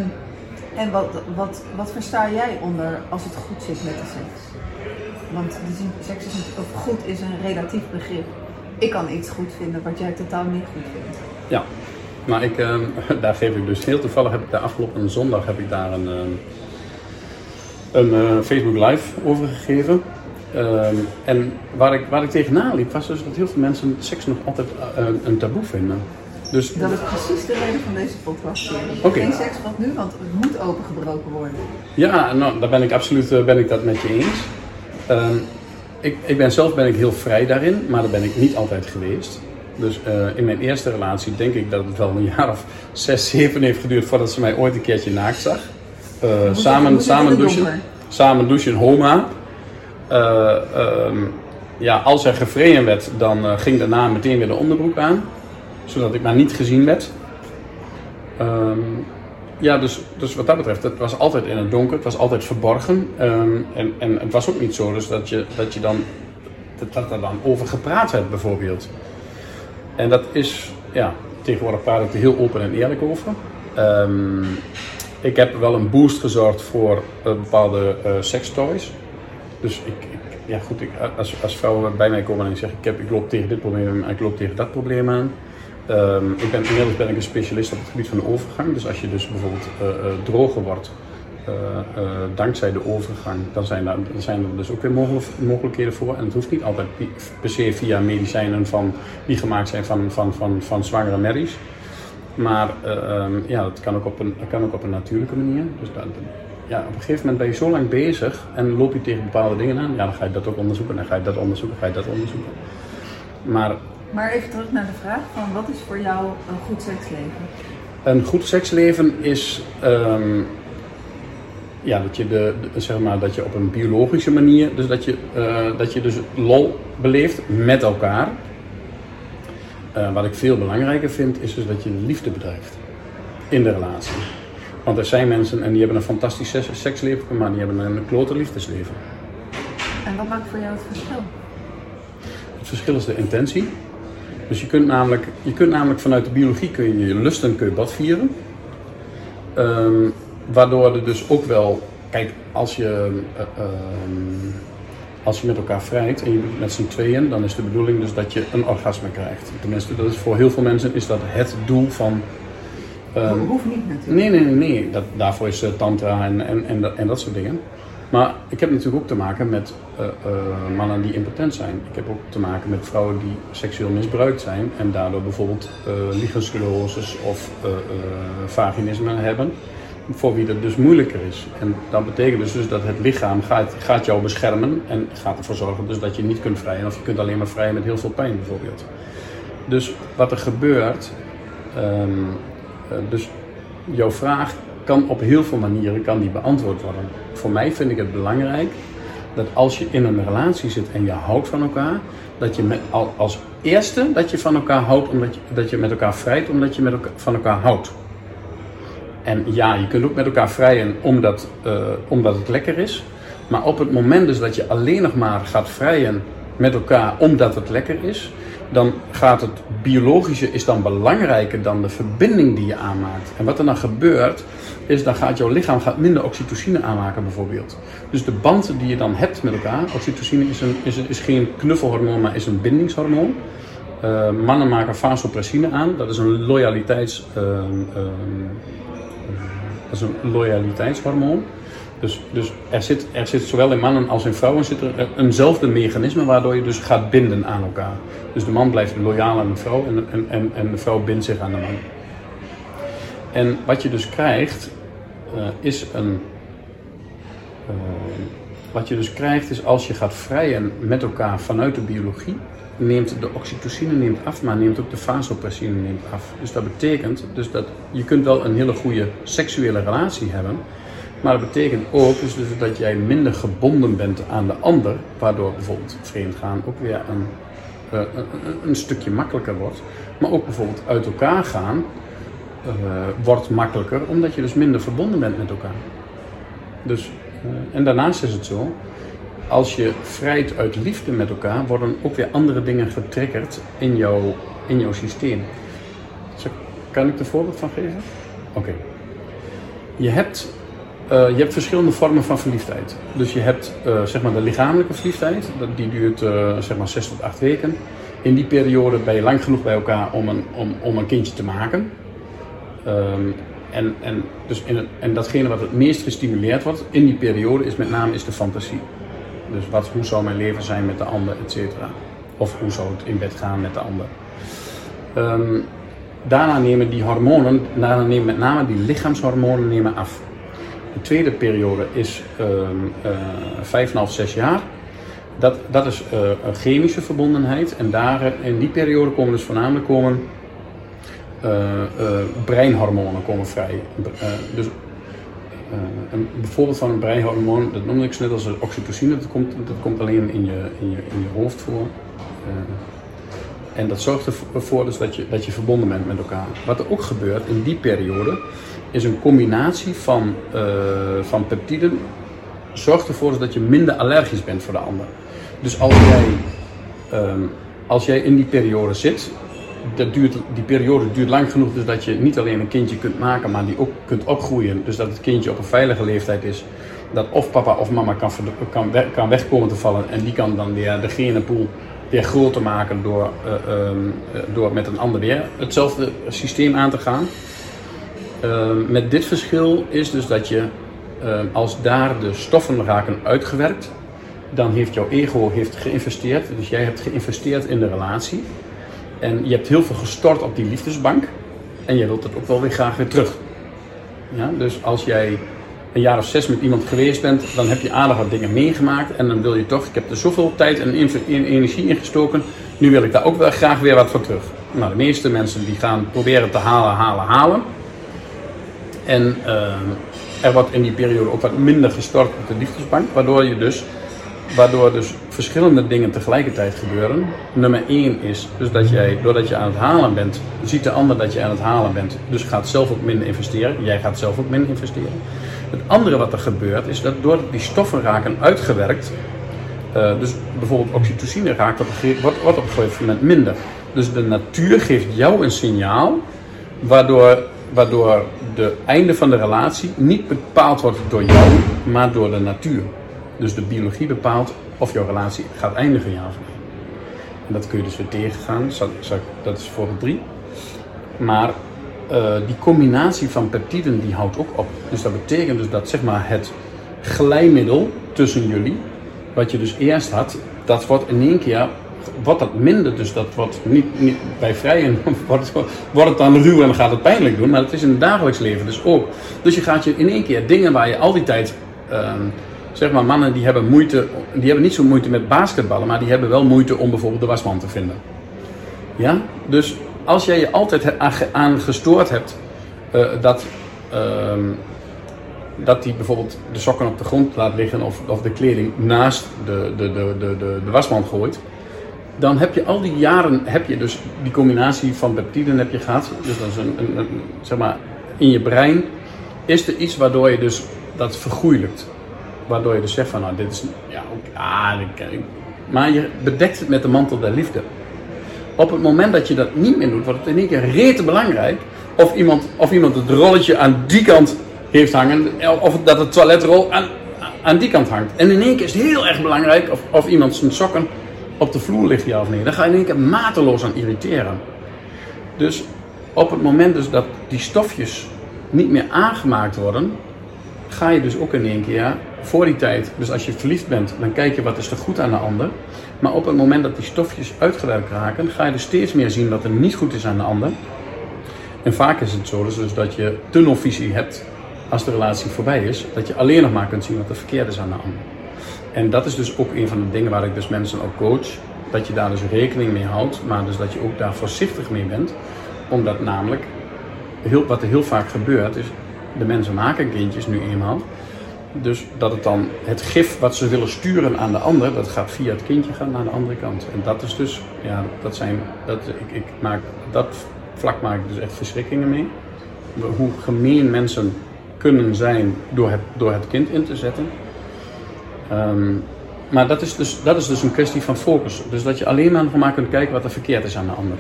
en wat, wat, wat versta jij onder als het goed zit met de seks? Want de seks is of goed is een relatief begrip. Ik kan iets goed vinden wat jij totaal niet goed vindt. Ja, maar ik, uh, daar geef ik dus heel toevallig heb ik de afgelopen zondag heb ik daar een, ehm, een uh, Facebook live over gegeven. Ehm, en waar ik, waar ik tegenaan liep, was dus dat heel veel mensen seks nog altijd uh, een taboe vinden. Dus, dat is precies de reden van deze podcast. Okay. Geen seks wat nu, want het moet opengebroken worden. Ja, nou, daar ben ik absoluut uh, ben ik dat met je eens. Um, ik, ik ben zelf ben ik heel vrij daarin, maar dat ben ik niet altijd geweest. Dus uh, in mijn eerste relatie denk ik dat het wel een jaar of zes, zeven heeft geduurd voordat ze mij ooit een keertje naakt zag. Uh, samen, samen, douchen, samen douchen, homa. Uh, um, ja, als er gevreden werd, dan ging daarna meteen weer de onderbroek aan. Zodat ik maar niet gezien werd. Um, ja, dus, dus wat dat betreft, het was altijd in het donker, het was altijd verborgen. Um, en, en het was ook niet zo dus dat, je, dat je dan, dat, dat er dan over gepraat werd bijvoorbeeld. En dat is, ja, tegenwoordig praat ik er heel open en eerlijk over. Um, ik heb wel een boost gezorgd voor uh, bepaalde uh, sextoys. Dus ik, ik, ja goed, ik, als, als vrouwen bij mij komen en zeggen ik, heb, ik loop tegen dit probleem en ik loop tegen dat probleem aan. Um, ik ben, inmiddels ben ik een specialist op het gebied van de overgang. Dus als je dus bijvoorbeeld uh, droger wordt dankzij de overgang, dan zijn, daar, dan zijn er dus ook weer mogelijk, mogelijkheden voor. En het hoeft niet altijd per se via medicijnen van, die gemaakt zijn van, van, van, van zwangere merries. Maar um, ja, dat kan ook op een, dat kan ook op een natuurlijke manier. Dus dat, ja, op een gegeven moment ben je zo lang bezig en loop je tegen bepaalde dingen aan. Ja, dan ga je dat ook onderzoeken, dan ga je dat onderzoeken, ga je dat onderzoeken. Maar maar even terug naar de vraag van wat is voor jou een goed seksleven? Een goed seksleven is um, ja, dat, je de, zeg maar, dat je op een biologische manier, dus dat je, uh, dat je dus lol beleeft met elkaar. Uh, wat ik veel belangrijker vind, is dus dat je liefde bedrijft in de relatie. Want er zijn mensen en die hebben een fantastisch seksleven, maar die hebben een klote liefdesleven. En wat maakt voor jou het verschil? Het verschil is de intentie. Dus je kunt namelijk, je kunt namelijk vanuit de biologie kun je, je lusten kun je bad vieren. Um, waardoor er dus ook wel, kijk, als je, uh, um, als je met elkaar vrijt en je doet het met z'n tweeën, dan is de bedoeling dus dat je een orgasme krijgt. Tenminste, dat is voor heel veel mensen is dat het doel van. Um, hoeft niet natuurlijk. Nee, nee, nee, nee. Dat, daarvoor is uh, tantra en, en, en, dat, en dat soort dingen. Maar ik heb natuurlijk ook te maken met uh, uh, mannen die impotent zijn. Ik heb ook te maken met vrouwen die seksueel misbruikt zijn en daardoor bijvoorbeeld uh, of vaginisme hebben. Voor wie dat dus moeilijker is. En dat betekent dus, dus dat het lichaam gaat, gaat jou beschermen en gaat ervoor zorgen dus dat je niet kunt vrijen. Of je kunt alleen maar vrijen met heel veel pijn bijvoorbeeld. Dus wat er gebeurt, um, dus jouw vraag kan op heel veel manieren kan die beantwoord worden. Voor mij vind ik het belangrijk dat als je in een relatie zit en je houdt van elkaar, dat je met, als eerste dat je van elkaar houdt omdat je, dat je met elkaar vrijt omdat je met elkaar, van elkaar houdt. En ja, je kunt ook met elkaar vrijen omdat, uh, omdat het lekker is. Maar op het moment dus dat je alleen nog maar gaat vrijen met elkaar omdat het lekker is, dan gaat het biologische is dan belangrijker dan de verbinding die je aanmaakt. En wat er dan gebeurt, is dan gaat jouw lichaam gaat minder oxytocine aanmaken bijvoorbeeld. Dus de band die je dan hebt met elkaar, oxytocine is, een, is, is geen knuffelhormoon, maar is een bindingshormoon. Uh, mannen maken vasopressine aan, dat is een loyaliteits, uh, dat is een loyaliteitshormoon. Dus, dus er, zit, er zit zowel in mannen als in vrouwen zit er eenzelfde mechanisme waardoor je dus gaat binden aan elkaar. Dus de man blijft loyaal aan de vrouw en, en, en, de vrouw bindt zich aan de man. En wat je dus krijgt uh, is een. Uh, wat je dus krijgt is als je gaat vrijen met elkaar vanuit de biologie, neemt de oxytocine neemt af, maar neemt ook de vasopressine neemt af. Dus dat betekent dus dat je kunt wel een hele goede seksuele relatie hebben, Maar dat betekent ook dus, dus dat jij minder gebonden bent aan de ander, waardoor bijvoorbeeld vreemdgaan ook weer een, uh, een, een, stukje makkelijker wordt. Maar ook bijvoorbeeld uit elkaar gaan uh, wordt makkelijker, omdat je dus minder verbonden bent met elkaar. Dus, uh, en daarnaast is het zo, als je vrijt uit liefde met elkaar, worden ook weer andere dingen getriggerd in jouw, in jouw systeem. Kan ik er voorbeeld van geven? Oké. Je, hebt, uh, je hebt verschillende vormen van verliefdheid. Dus je hebt uh, zeg maar de lichamelijke verliefdheid, die duurt uh, zeg maar 6 tot 8 weken. In die periode ben je lang genoeg bij elkaar om een, om, om een kindje te maken. Um, en, en, dus in het, en datgene wat het meest gestimuleerd wordt in die periode is met name is de fantasie. Dus wat, hoe zou mijn leven zijn met de ander, et cetera. Of hoe zou het in bed gaan met de ander. Um, daarna nemen die hormonen, daarna nemen met name die lichaamshormonen nemen af. De tweede periode is vijf en half, zes jaar. Dat, dat is uh, een chemische verbondenheid. En daar, in die periode komen dus voornamelijk komen, uh, uh, breinhormonen komen vrij. dus een voorbeeld van een breinhormoon, dat noemde ik net als oxytocine, dat komt, komt alleen in je, in je, in je hoofd voor. En dat zorgt ervoor dus dat, je, dat je verbonden bent met elkaar. Wat er ook gebeurt in die periode, is een combinatie van, uh, van peptiden. Zorgt ervoor dus dat je minder allergisch bent voor de ander. Dus als jij, um, als jij in die periode zit, dat duurt, die periode duurt lang genoeg dus dat je niet alleen een kindje kunt maken, maar die ook kunt opgroeien. Dus dat het kindje op een veilige leeftijd is. Dat of papa of mama kan, kan, kan wegkomen te vallen en die kan dan weer de genenpool weer groter maken door, uh, um, door met een ander weer hetzelfde systeem aan te gaan. Uh, met dit verschil is dus dat je, als daar de stoffen raken uitgewerkt, dan heeft jouw ego heeft geïnvesteerd. Dus jij hebt geïnvesteerd in de relatie. En je hebt heel veel gestort op die liefdesbank. En je wilt het ook wel weer graag weer terug. Ja, dus als jij een jaar of zes met iemand geweest bent, dan heb je aardig wat dingen meegemaakt. En dan wil je toch, ik heb er zoveel tijd en energie in gestoken, nu wil ik daar ook wel graag weer wat voor terug. Nou, de meeste mensen die gaan proberen te halen, halen, halen. En uh, er wordt in die periode ook wat minder gestort op de liefdesbank, waardoor je dus waardoor dus verschillende dingen tegelijkertijd gebeuren. Nummer 1 is dus dat jij, doordat je aan het halen bent, ziet de ander dat je aan het halen bent. Dus gaat zelf ook minder investeren. Jij gaat zelf ook minder investeren. Het andere wat er gebeurt is dat doordat die stoffen raken uitgewerkt, uh, dus bijvoorbeeld oxytocine raakt op wordt op een gegeven moment minder. Dus de natuur geeft jou een signaal waardoor, waardoor de einde van de relatie niet bepaald wordt door jou, maar door de natuur. Dus de biologie bepaalt of jouw relatie gaat eindigen, ja of nee. En dat kun je dus weer tegengaan. Dat is voor drie. Maar uh, die combinatie van peptiden die houdt ook op. Dus dat betekent dus dat zeg maar, het glijmiddel tussen jullie, wat je dus eerst had, dat wordt in één keer wordt dat minder. Dus dat wordt niet, niet bij vrijen wordt, wordt het dan ruw en gaat het pijnlijk doen. Maar het is in het dagelijks leven dus ook. Dus je gaat je in één keer dingen waar je al die tijd. Uh, zeg maar, mannen die hebben moeite, die hebben niet zo moeite met basketballen, maar die hebben wel moeite om bijvoorbeeld de wasman te vinden. Ja? Dus als jij je altijd aan gestoord hebt uh, dat, uh, dat die bijvoorbeeld de sokken op de grond laat liggen of, of de kleding naast de, de, de, de, de, wasmand gooit, dan heb je al die jaren heb je dus die combinatie van peptiden heb je gehad. Dus dat is een, zeg maar, in je brein is er iets waardoor je dus dat vergoeilijkt. Waardoor je dus zegt van nou dit is, ja, ah, maar je bedekt het met de mantel der liefde. Op het moment dat je dat niet meer doet, wordt het in één keer rete belangrijk of iemand, of iemand het rolletje aan die kant heeft hangen, of dat het toiletrol aan, aan die kant hangt. En in één keer is het heel erg belangrijk of, of iemand zijn sokken op de vloer ligt, ja of nee. Dan ga je in één keer mateloos aan irriteren. Dus op het moment dus dat die stofjes niet meer aangemaakt worden, ga je dus ook in één keer voor die tijd, dus als je verliefd bent, dan kijk je wat is er goed aan de ander. Maar op het moment dat die stofjes uitgewerkt raken, ga je dus steeds meer zien wat er niet goed is aan de ander. En vaak is het zo dus, dus dat je tunnelvisie hebt als de relatie voorbij is, dat je alleen nog maar kunt zien wat er verkeerd is aan de ander. En dat is dus ook een van de dingen waar ik dus mensen ook coach, dat je daar dus rekening mee houdt, maar dus dat je ook daar voorzichtig mee bent. Omdat namelijk, heel, wat er heel vaak gebeurt is, de mensen maken kindjes nu eenmaal, dus dat het dan het gif wat ze willen sturen aan de ander, dat gaat via het kindje gaan naar de andere kant. En dat is dus, ja, dat zijn, dat, ik, ik maak, dat vlak maak ik dus echt verschrikkingen mee. Hoe gemeen mensen kunnen zijn door het, door het kind in te zetten. Ehm, maar dat is, dus, dat is dus een kwestie van focus. Dus dat je alleen maar maar kunt kijken wat er verkeerd is aan de ander.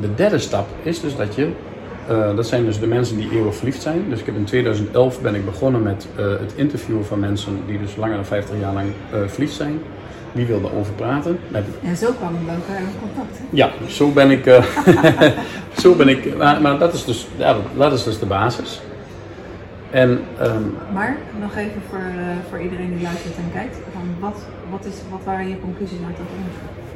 De derde stap is dus dat je uh, dat zijn dus de mensen die eeuwig verliefd zijn. Dus ik heb in 2011 ben ik begonnen met uh, het interviewen van mensen die dus langer dan 50 jaar lang uh, verliefd zijn. Wie wilde over praten? Met... En zo kwamen we elkaar in contact. Hè? Ja, zo ben ik. zo ben ik maar, maar, dat, is dus, ja, dat is dus de basis. En, um, maar nog even voor, voor iedereen die luistert en kijkt. Van wat, wat, is, wat waren je conclusies uit dat onderzoek?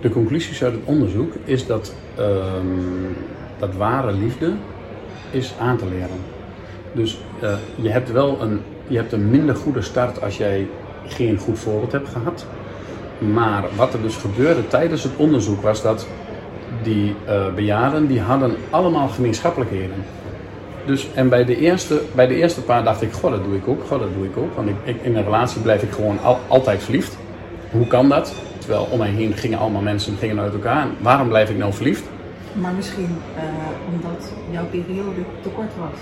De conclusies uit het onderzoek is dat um, dat ware liefde is aan te leren. Dus uh, je hebt wel een, je hebt een minder goede start als jij geen goed voorbeeld hebt gehad. Maar wat er dus gebeurde tijdens het onderzoek was dat die uh, bejaarden die hadden allemaal gemeenschappelijkheden. Dus, en bij de, eerste, bij de eerste paar dacht ik, goh, dat doe ik ook, goh, dat doe ik ook. Want ik, in een relatie blijf ik gewoon al, altijd verliefd. Hoe kan dat? Terwijl om mij heen gingen allemaal mensen gingen uit elkaar. Waarom blijf ik nou verliefd? Maar misschien uh, omdat jouw periode te kort was.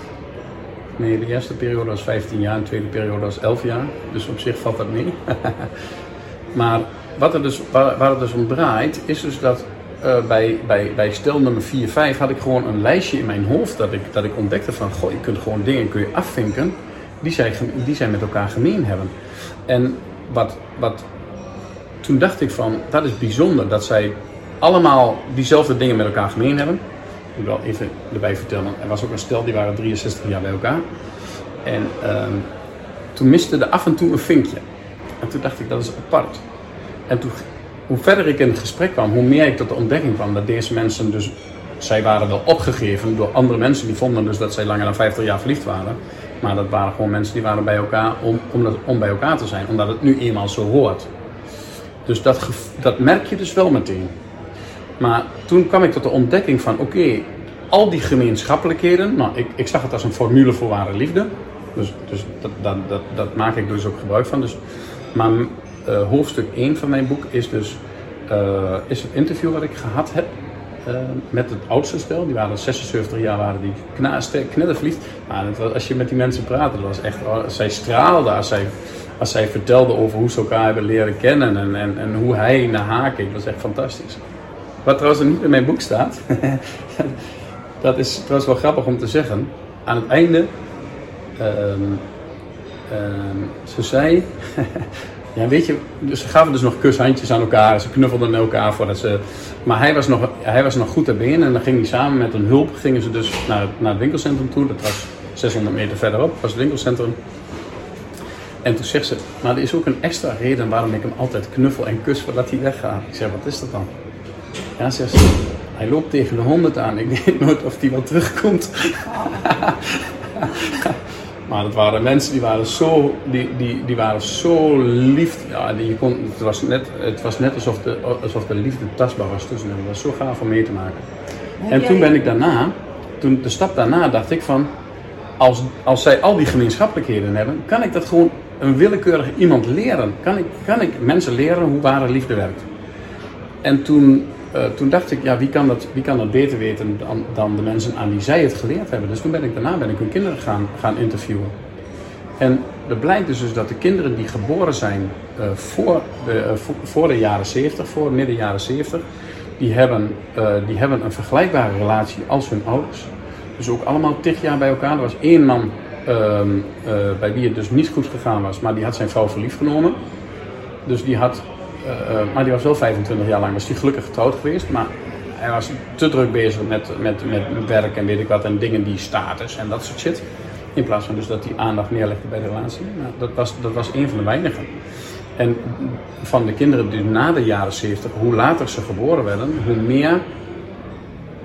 Nee, de eerste periode was 15 jaar de tweede periode was 11 jaar. Dus op zich valt dat mee. maar wat er dus, waar, waar, het dus om draait, is dus dat uh, bij, bij, bij stel nummer 4, 5 had ik gewoon een lijstje in mijn hoofd dat ik, dat ik ontdekte van, goh, je kunt gewoon dingen kun je afvinken die zij, die zij met elkaar gemeen hebben. En wat, wat, toen dacht ik van, dat is bijzonder dat zij allemaal diezelfde dingen met elkaar gemeen hebben. Ik moet wel even erbij vertellen, er was ook een stel, die waren 63 jaar bij elkaar. En um, toen miste er af en toe een vinkje. En toen dacht ik, dat is apart. En toen, hoe verder ik in het gesprek kwam, hoe meer ik tot de ontdekking kwam dat deze mensen dus, zij waren wel opgegeven door andere mensen die vonden dus dat zij langer dan 50 jaar verliefd waren. Maar dat waren gewoon mensen die waren bij elkaar om, om, om bij elkaar te zijn, omdat het nu eenmaal zo hoort. Dus dat, dat merk je dus wel meteen. Maar toen kwam ik tot de ontdekking van, oké, al die gemeenschappelijkheden, nou, ik, ik zag het als een formule voor ware liefde. Dus, dus dat, dat, dat, maak ik dus ook gebruik van. Dus, maar uh, hoofdstuk 1 van mijn boek is dus uh, is het interview wat ik gehad heb uh, met het oudste stel. Die waren 76 jaar, waren die knetterverliefd. Maar als je met die mensen praatte, dat was echt, oh, zij straalde als zij, als zij vertelde over hoe ze elkaar hebben leren kennen en, en, en hoe hij naar haar keek. Dat was echt fantastisch. Wat trouwens niet in mijn boek staat, dat is trouwens wel grappig om te zeggen. Aan het einde, um, um, ze zei, ja weet je, dus ze gaven dus nog kushandjes aan elkaar, ze knuffelden elkaar voordat ze, maar hij was nog, hij was nog goed been en dan ging hij samen met een hulp, gingen ze dus naar, naar het winkelcentrum toe, dat was 600 meter verderop, was het winkelcentrum. En toen zegt ze, maar er is ook een extra reden waarom ik hem altijd knuffel en kus voordat hij weggaat. Ik zeg, wat is dat dan? Ja, zegt ze, hij loopt tegen de 100 aan. Ik weet nooit of hij wel terugkomt. maar het waren mensen die waren zo, die, die, die waren zo lief. Ja, die, je kon, het, was net, het was net alsof de, alsof de liefde tastbaar was tussen hen. Het was zo gaaf om mee te maken. en toen ben ik daarna, toen de stap daarna dacht ik van, als, als zij al die gemeenschappelijkheden hebben, kan ik dat gewoon een willekeurig iemand leren. Kan ik, kan ik mensen leren hoe ware liefde werkt. En toen uh, toen dacht ik, ja, wie kan dat, wie kan dat beter weten dan, dan de mensen aan wie zij het geleerd hebben. Dus toen ben ik daarna ben ik hun kinderen gaan, gaan interviewen. En er blijkt dus, dus dat de kinderen die geboren zijn uh, voor, de, uh, voor, voor, de jaren 70, voor midden jaren 70, die hebben, die hebben een vergelijkbare relatie als hun ouders. Dus ook allemaal tig jaar bij elkaar. Er was één man ehm, bij wie het dus niet goed gegaan was, maar die had zijn vrouw verliefd genomen. Dus die had maar die was wel 25 jaar lang, was hij gelukkig getrouwd geweest. Maar hij was te druk bezig met, met, met werk en weet ik wat. En dingen die status en dat soort shit. In plaats van dus dat hij aandacht neerlegde bij de relatie. Nou, dat, was, dat was een van de weinigen. En van de kinderen die na de jaren 70, hoe later ze geboren werden, hoe meer.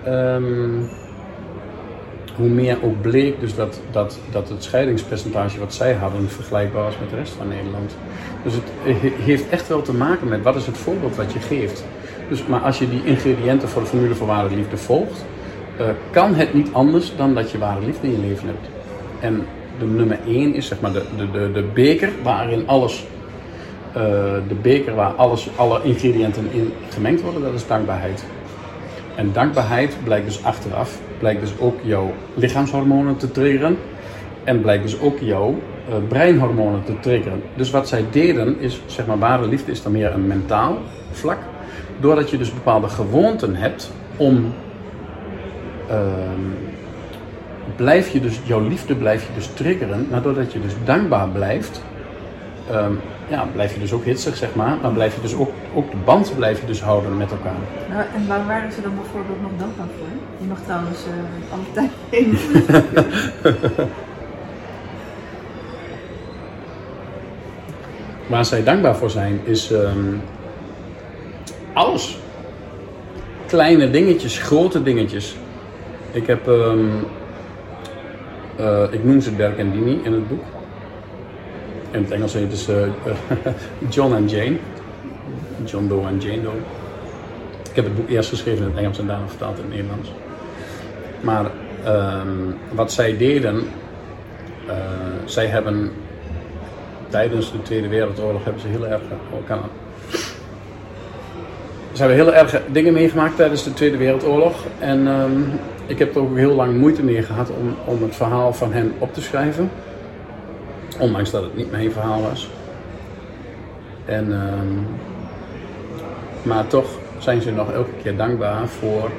Um, hoe meer ook bleek dus dat, dat, dat het scheidingspercentage wat zij hadden vergelijkbaar was met de rest van Nederland. Dus het heeft echt wel te maken met wat is het voorbeeld wat je geeft. Dus, maar als je die ingrediënten voor de formule voor ware liefde volgt, uh, kan het niet anders dan dat je ware liefde in je leven hebt. En de nummer 1 is, zeg maar de, de, de, de beker waarin alles, eh, de beker waar alles, alle ingrediënten in gemengd worden, dat is dankbaarheid. En dankbaarheid blijkt dus achteraf, blijkt dus ook jouw lichaamshormonen te triggeren en blijkt dus ook jouw uh, breinhormonen te triggeren. Dus wat zij deden is, zeg maar, ware liefde is dan meer een mentaal vlak. Doordat je dus bepaalde gewoonten hebt om ehm, blijf je dus, jouw liefde blijf je dus triggeren, maar doordat je dus dankbaar blijft, ehm, ja, blijf je dus ook hitsig, zeg maar, maar blijf je dus ook, ook de band blijf je dus houden met elkaar. Nou, en waar waren ze dan bijvoorbeeld nog dankbaar voor? Je mag trouwens uh, alle tijd heen. Waar zij dankbaar voor zijn is um, alles. Kleine dingetjes, grote dingetjes. Ik heb um, uh, ik noem ze Bergandini in het boek. In het Engels heet het uh, John en Jane. John Doe en Jane Doe. Ik heb het boek eerst geschreven in het Engels en daarna vertaald in het Nederlands. Maar um, wat zij deden, uh, zij hebben tijdens de Tweede Wereldoorlog hebben ze heel erg elkaar. Ze hebben heel erg dingen meegemaakt tijdens de Tweede Wereldoorlog. En um, ik heb er ook heel lang moeite mee gehad om, om het verhaal van hen op te schrijven. Ondanks dat het niet mijn verhaal was. En, uh, maar toch zijn ze nog elke keer dankbaar voor,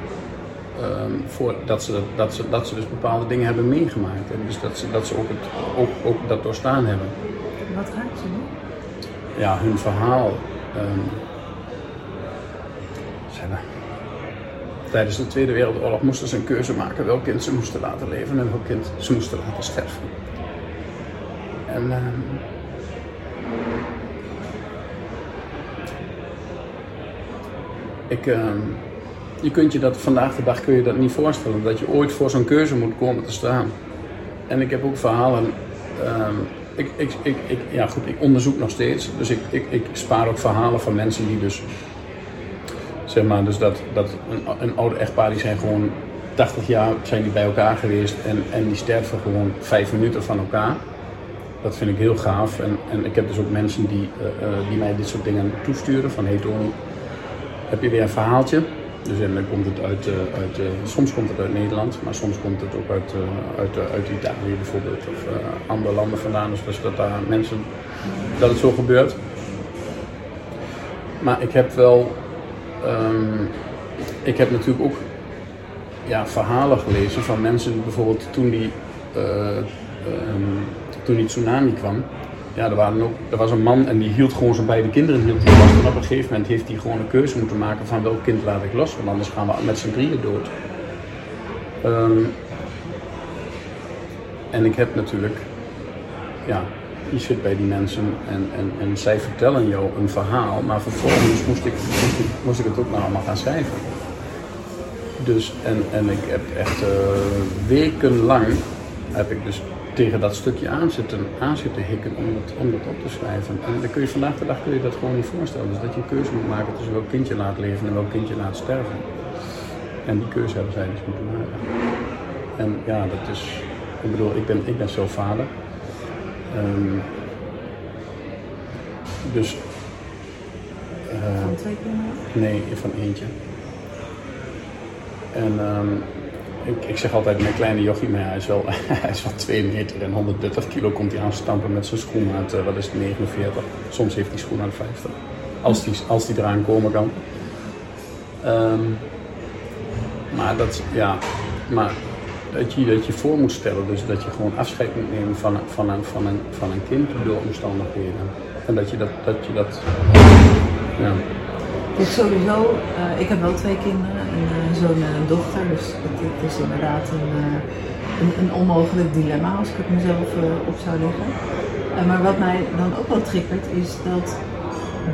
um, voor dat, ze, dat, ze, dat ze dus bepaalde dingen hebben meegemaakt. En dus dat ze, dat ze ook, het, ook, ook dat doorstaan hebben. Wat raakt ze nu? Ja, hun verhaal. Um, hebben Tijdens de Tweede Wereldoorlog moesten ze een keuze maken welk kind ze moesten laten leven en welk kind ze moesten laten sterven. En uh, ik, uh, je kunt je dat vandaag de dag kun je dat niet voorstellen, dat je ooit voor zo'n keuze moet komen te staan. En ik heb ook verhalen. Uh, ik, ik, ik, ik, ja goed, ik onderzoek nog steeds, dus ik, ik, ik spaar ook verhalen van mensen die dus Zeg maar, dus dat, dat een, oude echtpaar die zijn gewoon 80 jaar zijn die bij elkaar geweest en, en die sterven gewoon vijf minuten van elkaar. Dat vind ik heel gaaf. En, en ik heb dus ook mensen die, uh, die mij dit soort dingen toesturen. Van hey Tony, heb je weer een verhaaltje? Dus en dan komt het uit, uh, uit soms komt het uit Nederland, maar soms komt het ook uit, uit, uit Italië bijvoorbeeld. Of andere landen vandaan. Dus, dat daar mensen, dat het zo gebeurt. Maar ik heb wel Um, ik heb natuurlijk ook ja, verhalen gelezen van mensen bijvoorbeeld toen die, um, toen die tsunami kwam. Ja, er, waren ook, er was een man en die hield gewoon zijn beide kinderen hield hij vast. En op een gegeven moment heeft hij gewoon een keuze moeten maken van welk kind laat ik los, want anders gaan we met z'n drieën dood. Um, en ik heb natuurlijk ja, je zit bij die mensen en, en, en zij vertellen jou een verhaal, maar vervolgens moest ik, moest ik, het ook nog allemaal gaan schrijven. Dus, en, en ik heb echt uh, wekenlang heb ik dus tegen dat stukje aan zitten, aan zitten hikken om dat, om dat op te schrijven. En dan kun je vandaag de dag kun je dat gewoon niet voorstellen. Dus dat je een keuze moet maken tussen welk kindje laat leven en welk kindje laat sterven. En die keuze hebben zij dus moeten maken. En ja, dat is, ik bedoel, ik ben, ik ben zo vader. Um, dus. Uh, van twee kinderen? Nee, van eentje. En um, ik, ik zeg altijd mijn kleine jochie, maar hij is wel, hij is wel 2 meter en 130 kilo komt hij aanstampen met zijn schoen uit, uh, wat is het, 49. Soms heeft hij schoen uit 50. Als die, als die eraan komen kan. Um, maar dat, ja, maar dat je dat je voor moet stellen. Dus dat je gewoon afscheid moet nemen van, van, een, van, een, van een kind door omstandigheden. En dat je dat. Dat je dat ja. Sowieso, uh, ik heb wel twee kinderen, een zoon en een dochter, dus het, het is inderdaad een, uh, een, een, onmogelijk dilemma als ik het mezelf op zou leggen. maar wat mij dan ook wel triggert is dat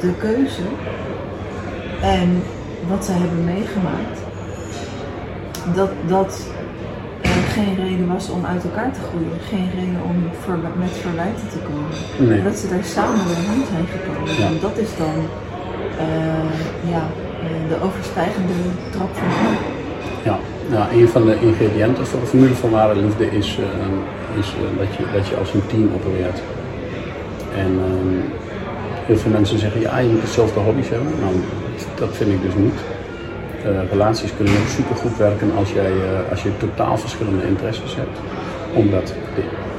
de keuze en wat zij hebben meegemaakt, dat, dat geen reden was om uit elkaar te groeien. Geen reden om voor, met verwijten te komen. Nee. Dat ze daar samen doorheen zijn gekomen. Ja. En dat is dan uh, ja, de overstijgende trap van Ja, een van de ingrediënten voor de formule van ware liefde is, uh, is uh, dat, je, dat je als een team opereert. En uh, heel veel mensen zeggen, ja, je moet hetzelfde hobby's hebben. Nou, dat vind ik dus niet. relaties kunnen ook supergoed werken als, jij, als je totaal verschillende interesses hebt. Omdat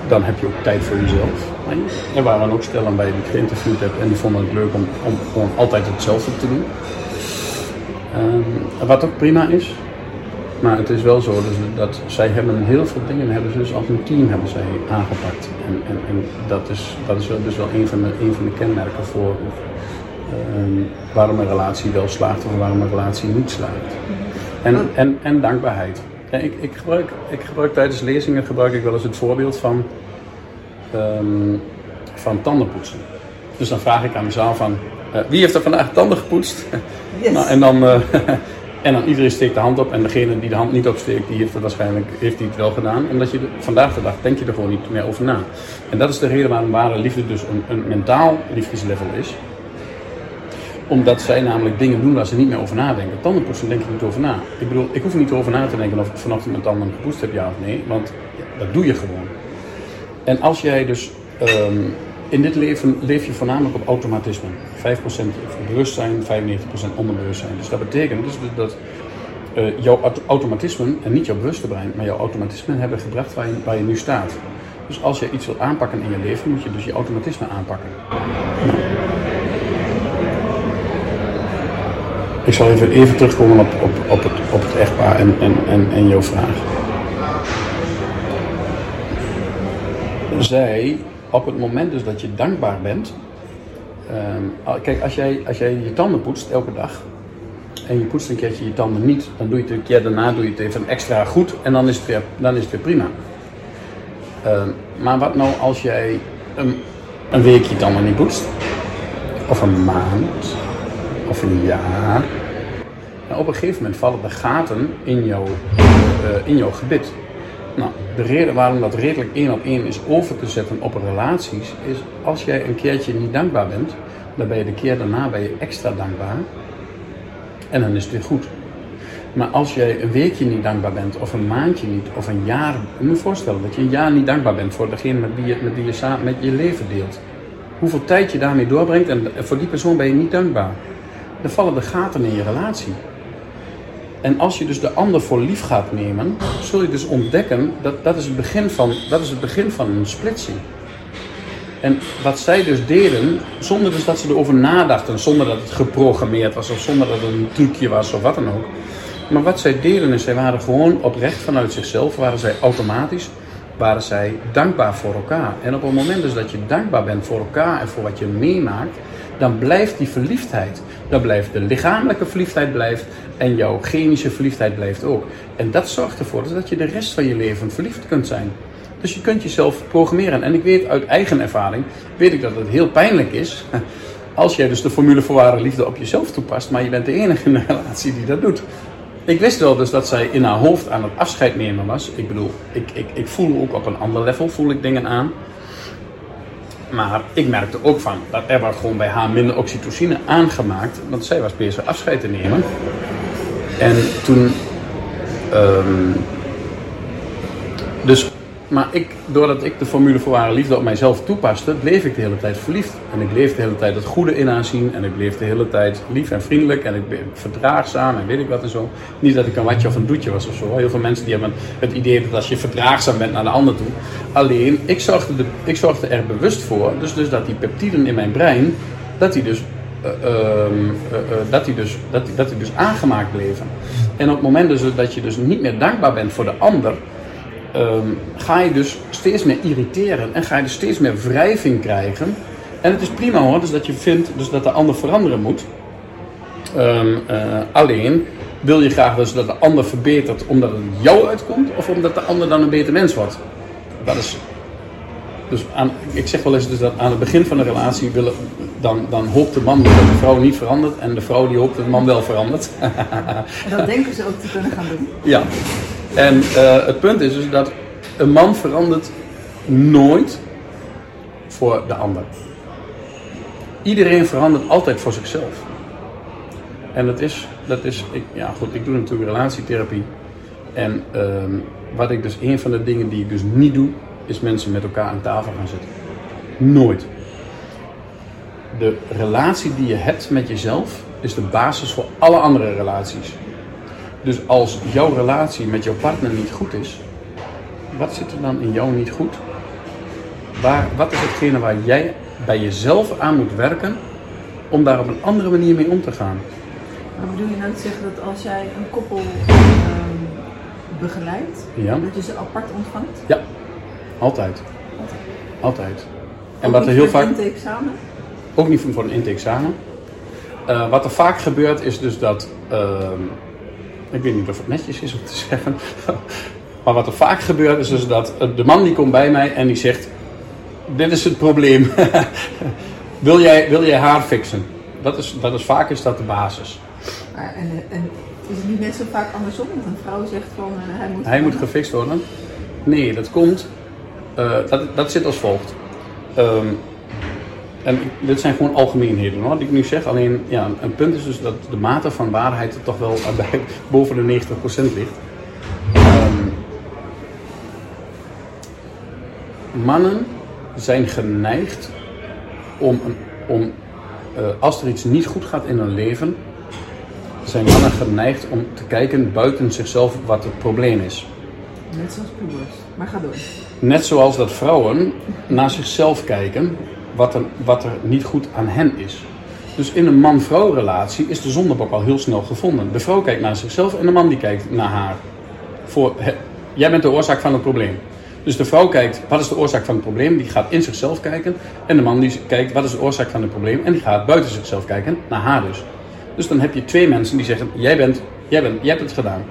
dan heb je ook tijd voor jezelf. Er waren ook stellen bij die ik geïnterviewd heb en die vonden het leuk om, om gewoon altijd hetzelfde te doen. Um, wat ook prima is. Maar het is wel zo dus dat zij hebben heel veel dingen hebben ze dus als een team hebben zij aangepakt. En, en, en dat is, dat is dus wel een van de, een van de kenmerken voor um, waarom een relatie wel slaagt of waarom een relatie niet slaagt. En, en, en dankbaarheid. Ja, ik, ik, gebruik, ik gebruik tijdens lezingen gebruik ik wel eens het voorbeeld van, um, van tandenpoetsen. Dus dan vraag ik aan de zaal van, wie heeft er vandaag tanden gepoetst? Yes. nou, en, dan, uh, en dan iedereen steekt de hand op en degene die de hand niet opsteekt, die heeft het waarschijnlijk heeft die het wel gedaan. Omdat je vandaag de dag denk je er gewoon niet meer over na. En dat is de reden waarom ware liefde dus een, een mentaal liefdeslevel is omdat zij namelijk dingen doen waar ze niet meer over nadenken. Tandenpoetsen denk ik niet over na. Ik bedoel, ik hoef er niet over na te denken of ik vanochtend mijn tanden gepoetst heb, ja of nee. Want dat doe je gewoon. En als jij dus... Um, in dit leven leef je voornamelijk op automatisme. 5% bewustzijn, 95% onderbewustzijn. Dus dat betekent dus dat uh, jouw automatismen, en niet jouw bewuste brein, maar jouw automatismen hebben gebracht waar je, waar je nu staat. Dus als je iets wilt aanpakken in je leven, moet je dus je automatisme aanpakken. Ik zal even, even terugkomen op, op, op, het, op het echtpaar en, en, en, en jouw vraag. Zij, op het moment dus dat je dankbaar bent. Um, kijk, als jij, als jij je tanden poetst elke dag. En je poetst een keertje je tanden niet, dan doe je het een keer daarna doe je het even extra goed en dan is het weer, dan is het weer prima. Um, maar wat nou als jij een, een week je tanden niet poetst? Of een maand? of een jaar. En op een gegeven moment vallen er gaten in jouw, uh, in jouw gebit. Nou, de reden waarom dat redelijk één op één is over te zetten op relaties, is als jij een keertje niet dankbaar bent, dan ben je de keer daarna ben je extra dankbaar. En dan is het weer goed. Maar als jij een weekje niet dankbaar bent, of een maandje niet, of een jaar, moet je voorstellen dat je een jaar niet dankbaar bent voor degene met wie je, met wie je samen met je leven deelt. Hoeveel tijd je daarmee doorbrengt en voor die persoon ben je niet dankbaar dan vallen de gaten in je relatie. En als je dus de ander voor lief gaat nemen, zul je dus ontdekken dat dat is het begin van, dat is het begin van een splitsing. En wat zij dus deden, zonder dus dat ze erover nadachten, zonder dat het geprogrammeerd was of zonder dat het een trucje was of wat dan ook. Maar wat zij deden is, zij waren gewoon oprecht vanuit zichzelf, waren zij automatisch, waren zij dankbaar voor elkaar. En op het moment dus dat je dankbaar bent voor elkaar en voor wat je meemaakt, dan blijft die verliefdheid. Dan blijft de lichamelijke verliefdheid blijft en jouw chemische verliefdheid blijft ook. En dat zorgt ervoor dat je de rest van je leven verliefd kunt zijn. Dus je kunt jezelf programmeren. En ik weet uit eigen ervaring, weet ik dat het heel pijnlijk is. Als jij dus de formule voor ware liefde op jezelf toepast, maar je bent de enige in de relatie die dat doet. Ik wist wel dus dat zij in haar hoofd aan het afscheid nemen was. Ik bedoel, ik, ik, ik voel ook op een ander level voel ik dingen aan. Maar ik merkte ook van dat er werd gewoon bij haar minder oxytocine aangemaakt. Want zij was bezig afscheid te nemen. En toen. Um, dus maar ik, doordat ik de formule voor ware liefde op mijzelf toepaste, bleef ik de hele tijd verliefd. En ik bleef de hele tijd het goede in haar zien. En ik bleef de hele tijd lief en vriendelijk. En ik bleef verdraagzaam en weet ik wat en zo. Niet dat ik een watje of een doetje was of zo. Heel veel mensen die hebben het idee dat als je verdraagzaam bent naar de ander toe. Alleen, ik zorgde, de, ik zorgde er bewust voor. Dus, dus dat die peptiden in mijn brein, dat die dus uh, uh, uh, dat, die dus, dat, die, dat dus aangemaakt bleven. En op het moment dus dat je dus niet meer dankbaar bent voor de ander, um, ga je dus steeds meer irriteren en ga je dus steeds meer wrijving krijgen. En het is prima hoor, dus dat je vindt dus dat de ander veranderen moet. Um, uh, alleen wil je graag dus dat de ander verbetert omdat het jou uitkomt of omdat de ander dan een beter mens wordt. Dat is. Dus aan, ik zeg wel eens dus dat aan het begin van de relatie willen, dan, dan hoopt de man dat de vrouw niet verandert en de vrouw die hoopt dat de man wel verandert. En dat denken ze ook te kunnen gaan doen. Ja, en uh, het punt is dus dat een man verandert nooit voor de ander. Iedereen verandert altijd voor zichzelf. En dat is, dat is ik, ja goed, ik doe natuurlijk relatietherapie. En ehm, wat ik dus, een van de dingen die ik dus niet doe, is mensen met elkaar aan tafel gaan zitten. Nooit. De relatie die je hebt met jezelf is de basis voor alle andere relaties. Dus als jouw relatie met jouw partner niet goed is, wat zit er dan in jou niet goed? Waar, wat is hetgene waar jij bij jezelf aan moet werken om daar op een andere manier mee om te gaan? Maar bedoel je nou te zeggen dat als jij een koppel ehm, begeleidt, Ja. dat je ze apart ontvangt? Ja, altijd. Altijd. En Ook wat er heel voor vaak, het intake-examen? ook niet voor een intake-examen. Eh, wat er vaak gebeurt is dus dat, ehm, ik weet niet of het netjes is om te zeggen, maar wat er vaak gebeurt is dus dat eh, de man die komt bij mij en die zegt, dit is het probleem, wil, jij, wil jij haar fixen? Dat is, dat is vaak is dat de basis. Maar, en, en is het niet net zo vaak andersom? Dat een vrouw zegt van eh, hij moet... Hij moet gefixt worden? Nee, dat komt. eh, dat, dat zit als volgt. Ehm, en ik- dit zijn gewoon algemeenheden hoor, die ik nu zeg. Alleen ja, een punt is dus dat de mate van waarheid toch wel bij, boven de 90% ligt. Ehm, mannen zijn geneigd om, om eh, als er iets niet goed gaat in hun leven, zijn mannen geneigd om te kijken buiten zichzelf wat het probleem is. Net zoals pubers. Maar ga door. Net zoals dat vrouwen naar zichzelf kijken wat er, wat er niet goed aan hen is. Dus in een man-vrouw relatie is de zondebok al heel snel gevonden. De vrouw kijkt naar zichzelf en de man die kijkt naar haar. Voor, jij bent de oorzaak van het probleem. Dus de vrouw kijkt, wat is de oorzaak van het probleem? Die gaat in zichzelf kijken. En de man die kijkt, wat is de oorzaak van het probleem? En die gaat buiten zichzelf kijken, naar haar dus. Dus dan heb je twee mensen die zeggen, jij, bent, jij, bent, jij hebt het gedaan.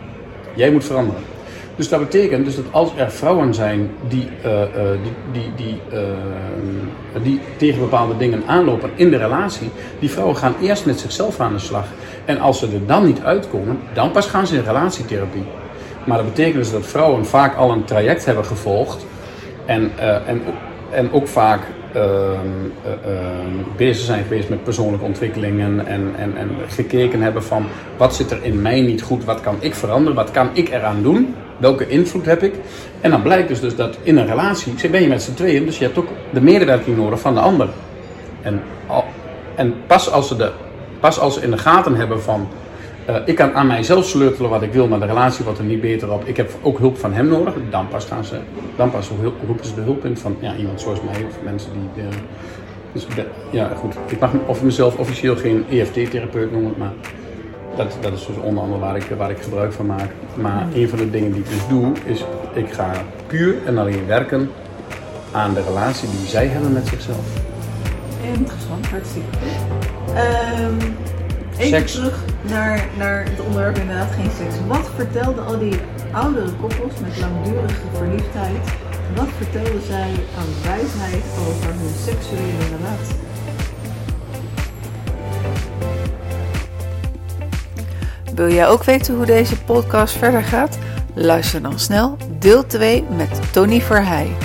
Jij moet veranderen. Dus dat betekent dus dat als er vrouwen zijn die, eh, eh, die, die, die, eh, die tegen bepaalde dingen aanlopen in de relatie, die vrouwen gaan eerst met zichzelf aan de slag. En als ze er dan niet uitkomen, dan pas gaan ze in relatietherapie. Maar dat betekent dus dat vrouwen vaak al een traject hebben gevolgd en, en, en ook vaak bezig zijn geweest met persoonlijke ontwikkelingen en, en, en gekeken hebben van wat zit er in mij niet goed, wat kan ik veranderen, wat kan ik eraan doen, welke invloed heb ik. En dan blijkt dus, dus dat in een relatie, ben je met z'n tweeën, dus je hebt ook de medewerking nodig van de ander. En, en pas, als ze de, pas als ze in de gaten hebben van eh, ik kan aan mijzelf sleutelen wat ik wil, maar de relatie wordt er niet beter op. Ik heb ook hulp van hem nodig. Dan pas, gaan ze, dan pas roepen ze de hulp in van ja, iemand zoals mij of mensen die. eh, dus ja, goed. Ik mag of mezelf officieel geen EFT-therapeut noemen, maar dat, dat is dus onder andere waar ik, waar ik gebruik van maak. Maar een van de dingen die ik dus doe, is ik ga puur en alleen werken aan de relatie die zij hebben met zichzelf. Interessant, hartstikke goed. Even Seks. terug naar, naar het onderwerp inderdaad geen seks. Wat vertelden al die oudere koppels met langdurige verliefdheid, wat vertelden zij aan wijsheid over hun seksuele relatie? Wil jij ook weten hoe deze podcast verder gaat? Luister dan snel deel 2 met Tony Verheij.